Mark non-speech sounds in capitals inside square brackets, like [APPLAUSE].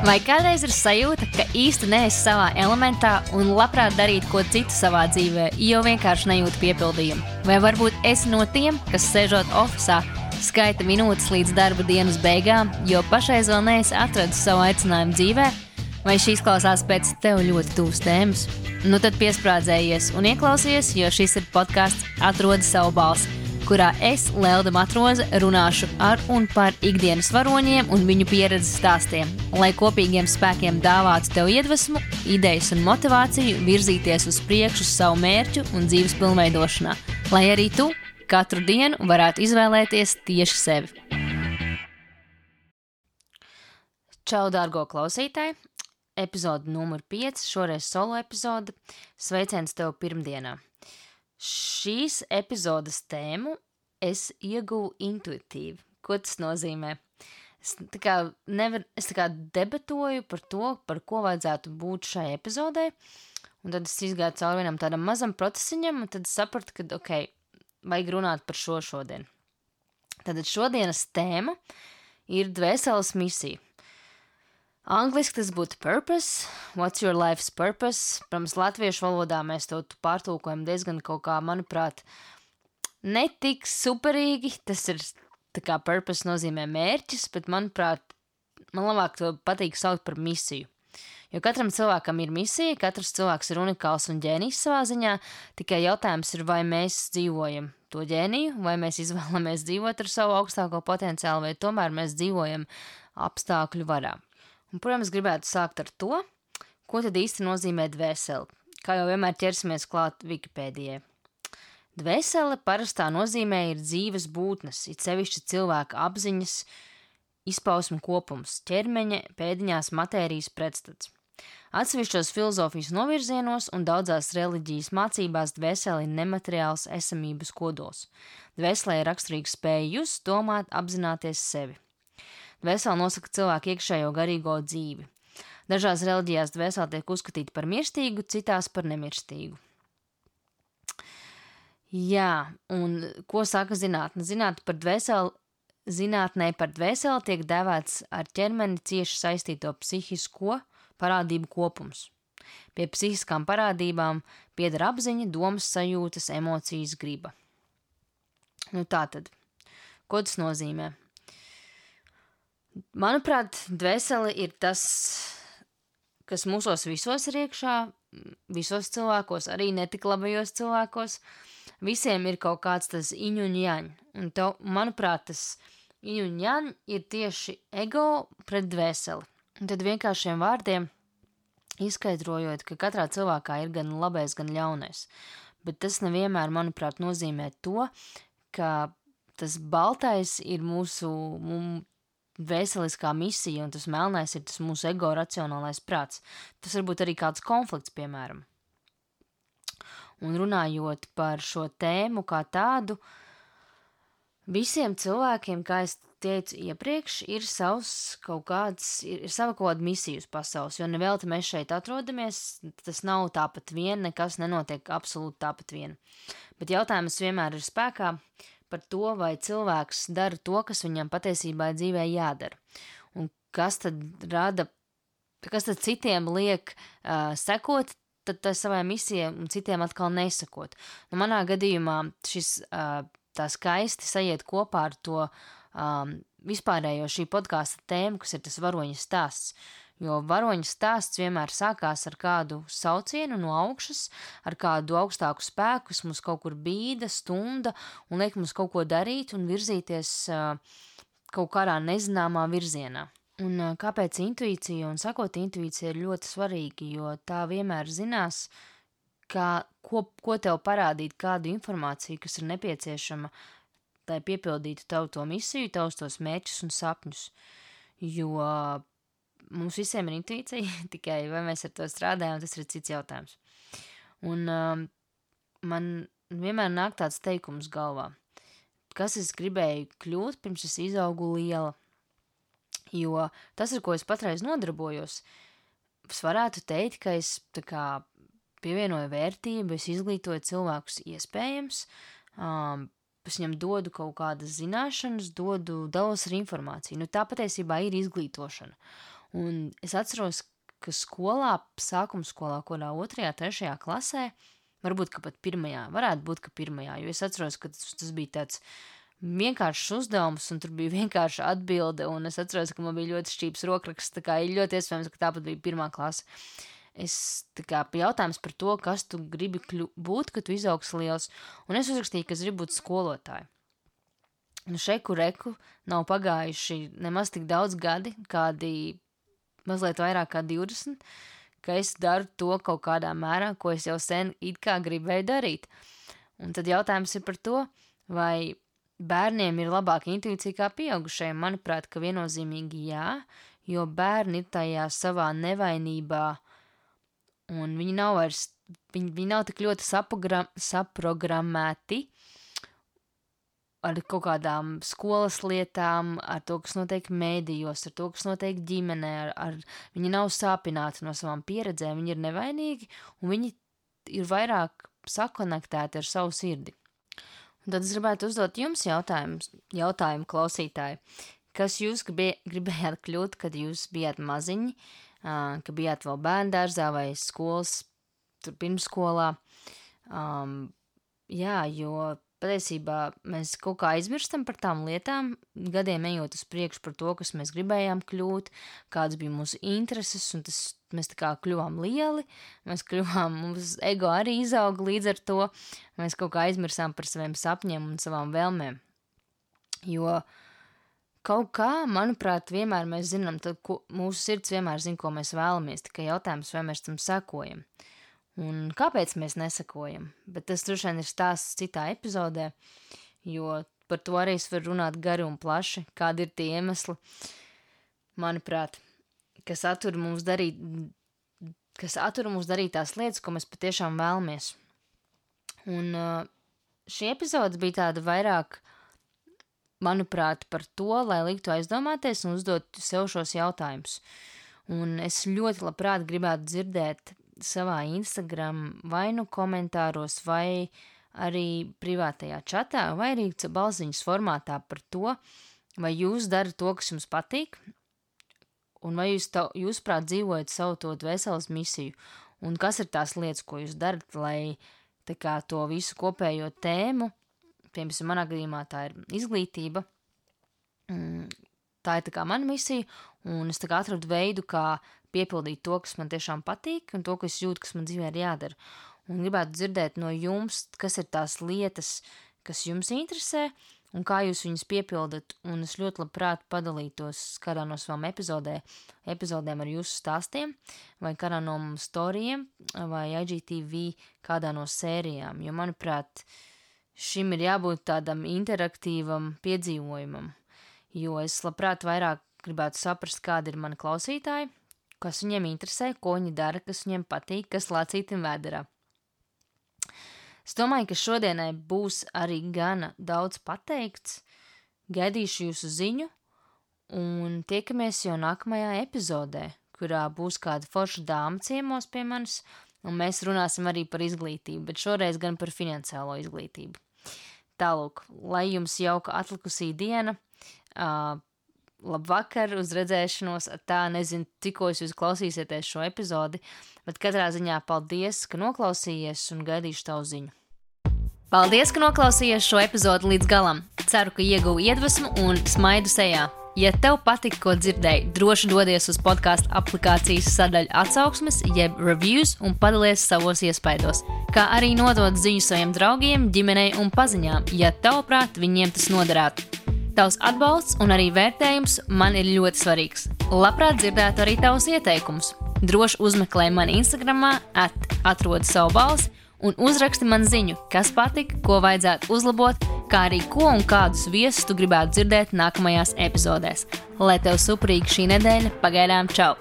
Vai kādreiz ir sajūta, ka īsti neesi savā elementā un labprāt darītu ko citu savā dzīvē, jo vienkārši nejūti piepildījumu? Vai varbūt esi no tiem, kas sēžot oficiālā, skaita minūtes līdz darba dienas beigām, jo pašreiz vēl neesi atradis savu aicinājumu dzīvē? Vai šīs klausās pēc tev ļoti tuvas tēmas? Nu tad piesprādzējies un ieklausies, jo šis ir podkāsts Atrodi savu balsi kurā es, Lelda Matroze, runāšu ar un par ikdienas varoņiem un viņu pieredzes stāstiem, lai kopīgiem spēkiem dāvātu tev iedvesmu, idejas un motivāciju virzīties uz priekšu savu mērķu un dzīves pilnveidošanā, lai arī tu katru dienu varētu izvēlēties tieši sevi. Čau, dārgo klausītāji! Epizode numur 5, šoreiz solo epizode. Sveiciens tev pirmdienā! Šīs epizodes tēmu es ieguvu intuitīvi. Ko tas nozīmē? Es tā kā, nevar, es tā kā debatoju par to, par ko vajadzētu būt šai epizodē, un tad es izgāju cauri vienam tādam mazam procesiņam, un tad sapratu, ka, ok, vajag runāt par šo šodien. Tad šodienas tēma ir dvēseles misija. Angliski tas būtu purpose, what's your life's purpose. Protams, latviešu valodā mēs to pārtulkojam diezgan kaut kā, manuprāt, netik superīgi. Tas ir tā kā purpose nozīmē mērķis, bet, manuprāt, man labāk to patīk saukt par misiju. Jo katram cilvēkam ir misija, katrs cilvēks ir unikāls un ģēnijs savā ziņā, tikai jautājums ir, vai mēs dzīvojam to ģēniju, vai mēs izvēlamies dzīvot ar savu augstāko potenciālu, vai tomēr mēs dzīvojam apstākļu varā. Un, protams, gribētu sākt ar to, ko tad īsti nozīmē dvēsele. Kā jau vienmēr ķersimies klāt Wikipēdijai. Dvēsele parastā nozīmē ir dzīves būtnes, it sevišķi cilvēka apziņas, izpausmu kopums, ķermeņa, pēdiņās matērijas pretstats. Atsevišķos filozofijas novirzienos un daudzās reliģijas mācībās dvēseli ir nemateriāls esamības kodols. Dvēselē ir raksturīga spēja just, domāt, apzināties sevi. Dvēsele nosaka cilvēku iekšējo garīgo dzīvi. Dažās reliģijās dvēsele tiek uzskatīta par mirstīgu, citās par nemirstīgu. Jā, un ko saka zinātne? Zinātne par dvēseli, zinātnē par dvēseli tiek dēvēts ar ķermeni cieši saistīto psihisko parādību kopums. Pie psihiskām parādībām pieder apziņa, domas, sajūtas, emocijas, griba. Nu tā tad, ko tas nozīmē? Manuprāt, dvēsele ir tas, kas mūsos visos ir iekšā, visos cilvēkos, arī netik labajos cilvēkos. Visiem ir kaut kāds tas iņu un jaņ. Un tev, manuprāt, tas iņu un jaņ ir tieši ego pret dvēseli. Un tad vienkāršiem vārdiem izskaidrojot, ka katrā cilvēkā ir gan labais, gan ļaunais. Bet tas nevienmēr, manuprāt, nozīmē to, ka tas baltais ir mūsu, veseliskā misija, un tas melnais ir tas mūsu ego racionālais prāts. Tas var būt arī kāds konflikts, piemēram. Un runājot par šo tēmu kā tādu, visiem cilvēkiem, kā es teicu iepriekš, ir savs kaut kāds, ir, ir sava kaut kāda misija uz pasaules, jo nevelti mēs šeit atrodamies, tas nav tāpat vien, nekas nenotiek absolūti tāpat vien. Bet jautājums vienmēr ir spēkā, par to, vai cilvēks dara to, kas viņam patiesībā dzīvē jādara. Un kas tad rada, kas tad citiem liek uh, sekot tad savai misijai un citiem atkal nesakot. Nu, manā gadījumā šis uh, tā skaisti sajiet kopā ar to um, vispārējo šī podkāsta tēmu, kas ir tas varoņa stāsts jo varoņa stāsts vienmēr sākās ar kādu saucienu no augšas, ar kādu augstāku spēku, kas mums kaut kur bīda, stunda un liek mums kaut ko darīt un virzīties kaut kādā nezināmā virzienā. Un kāpēc intuīcija un sakot intuīcija ir ļoti svarīgi, jo tā vienmēr zinās, kā, ko, ko tev parādīt, kādu informāciju, kas ir nepieciešama, lai piepildītu tavu to misiju, tavus tos mērķus un sapņus. Jo mums visiem ir intuīcija, [LAUGHS] tikai vai mēs ar to strādājam, tas ir cits jautājums. Un um, man vienmēr nāk tāds teikums galvā, kas es gribēju kļūt, pirms es izaugu liela. Jo tas, ar ko es patreiz nodarbojos, es varētu teikt, ka es kā pievienoju vērtību, es izglītoju cilvēkus iespējams, um, es viņam dodu kaut kādas zināšanas, dodu, dalos ar informāciju. Nu, tā patiesībā ir izglītošana. Un es atceros, ka skolā, sākuma skolā, kurā otrajā, trešajā klasē, varbūt pat pirmajā, varētu būt, ka pirmajā, jo es atceros, ka tas, tas bija tāds vienkāršs uzdevums, un tur bija [LAUGHS] vienkārša atbilde, un es atceros, ka man bija ļoti šķīps rokraksts, tā kā ir ļoti iespējams, ka tāpat bija pirmā klase. Es tā kā jautājums par to, kas tu gribi kļu, būt, kad tu izaugs liels, un es uzrakstīju, ka es gribu būt skolotāju. Nu, šeku reku nav pagājuši nemaz tik daudz gadi, kādi mazliet vairāk kā 20, ka es daru to kaut kādā mērā, ko es jau sen it kā gribēju darīt. Un tad jautājums ir par to, vai bērniem ir labāka intuīcija kā pieaugušajiem. Manuprāt, ka viennozīmīgi jā, jo bērni ir tajā savā nevainībā, un viņi nav vairs, viņi, viņi nav tik ļoti saprogrammēti ar kaut kādām skolas lietām, ar to, kas notiek mēdījos, ar to, kas notiek ģimenē, ar, ar viņi nav sāpināti no savām pieredzēm, viņi ir nevainīgi un viņi ir vairāk sakonektēti ar savu sirdi. Un tad es gribētu uzdot jums jautājumu, jautājumu klausītāji. Kas jūs gribē, gribējāt kļūt, kad jūs bijāt maziņi, ka bijāt vēl bērndārzā vai skolas, tur pirmsskolā? Um, jā, jo patiesībā mēs kaut kā aizmirstam par tām lietām, gadiem ejot uz priekšu par to, kas mēs gribējām kļūt, kādas bija mūsu intereses, un tas mēs tā kā kļuvām lieli, mēs kļuvām, mums ego arī izauga līdz ar to, mēs kaut kā aizmirsām par saviem sapņiem un savām vēlmēm. Jo kaut kā, manuprāt, vienmēr mēs zinām, tad, ko, mūsu sirds vienmēr zina, ko mēs vēlamies, tikai jautājums, vai mēs tam sekojam. Uh, Un kāpēc mēs nesakojam? Bet tas droši vien ir stāsts citā epizodē, jo par to arī es varu runāt gari un plaši, kādi ir tie iemesli, manuprāt, kas attur mums darīt, kas attur mums darīt tās lietas, ko mēs patiešām vēlamies. Un šī epizode bija tāda vairāk, manuprāt, par to, lai liktu aizdomāties un uzdot sev šos jautājumus. Un es ļoti labprāt gribētu dzirdēt savā Instagram vai nu komentāros, vai arī privātajā čatā, vai arī balziņas formātā par to, vai jūs darat to, kas jums patīk, un vai jūs, tā, jūs prāt, dzīvojat savu to dvēseles misiju, un kas ir tās lietas, ko jūs darat, lai kā to visu kopējo tēmu, piemēram, manā gadījumā tā ir izglītība, mm, tā ir tā kā mana misija, un es tā kā atradu veidu, kā piepildīt to, kas man tiešām patīk, un to, kas jūtu, kas man dzīvē ir jādara. Un gribētu dzirdēt no jums, kas ir tās lietas, kas jums interesē, un kā jūs viņus piepildat. Un es ļoti labprāt padalītos kādā no savām epizodē, epizodēm ar jūsu stāstiem, vai kādā no storijiem, vai IGTV kādā no sērijām. Jo, manuprāt, šim ir jābūt tādam interaktīvam piedzīvojumam, jo es labprāt vairāk gribētu saprast, kādi ir mani klausītāji, kas viņiem interesē, ko viņi dara, kas viņiem patīk, kas lācītim vēderā. Es domāju, ka šodienai būs arī gana daudz pateikts. Gaidīšu jūsu ziņu, un tiekamies jau nākamajā epizodē, kurā būs kāda forša dāma ciemos pie manis, un mēs runāsim arī par izglītību, bet šoreiz gan par finansiālo izglītību. Tālūk, lai jums jauka atlikusī diena, uh, labvakar, uz redzēšanos. Tā nezinu, tikko jūs klausīsieties šo epizodi, bet katrā ziņā paldies, ka noklausījies un gaidīšu tavu ziņu. Paldies, ka noklausījies šo epizodi līdz galam. Ceru, ka ieguvu iedvesmu un smaidu sejā. Ja tev patika, ko dzirdēji, droši dodies uz podkāstu aplikācijas sadaļu atsauksmes, jeb reviews un padalies savos iespaidos. Kā arī nodot ziņu saviem draugiem, ģimenei un paziņām, ja tavuprāt viņiem tas noderētu. Tavs atbalsts un arī vērtējums man ir ļoti svarīgs. Labprāt dzirdētu arī tavus ieteikumus. Droši uzmeklē mani Instagram, atrodi savu balsi un uzraksti man ziņu, kas patika, ko vajadzētu uzlabot, kā arī ko un kādus viesus tu gribētu dzirdēt nākamajās epizodēs. Lai tev suprīgi šī nedēļa, pagaidām čau!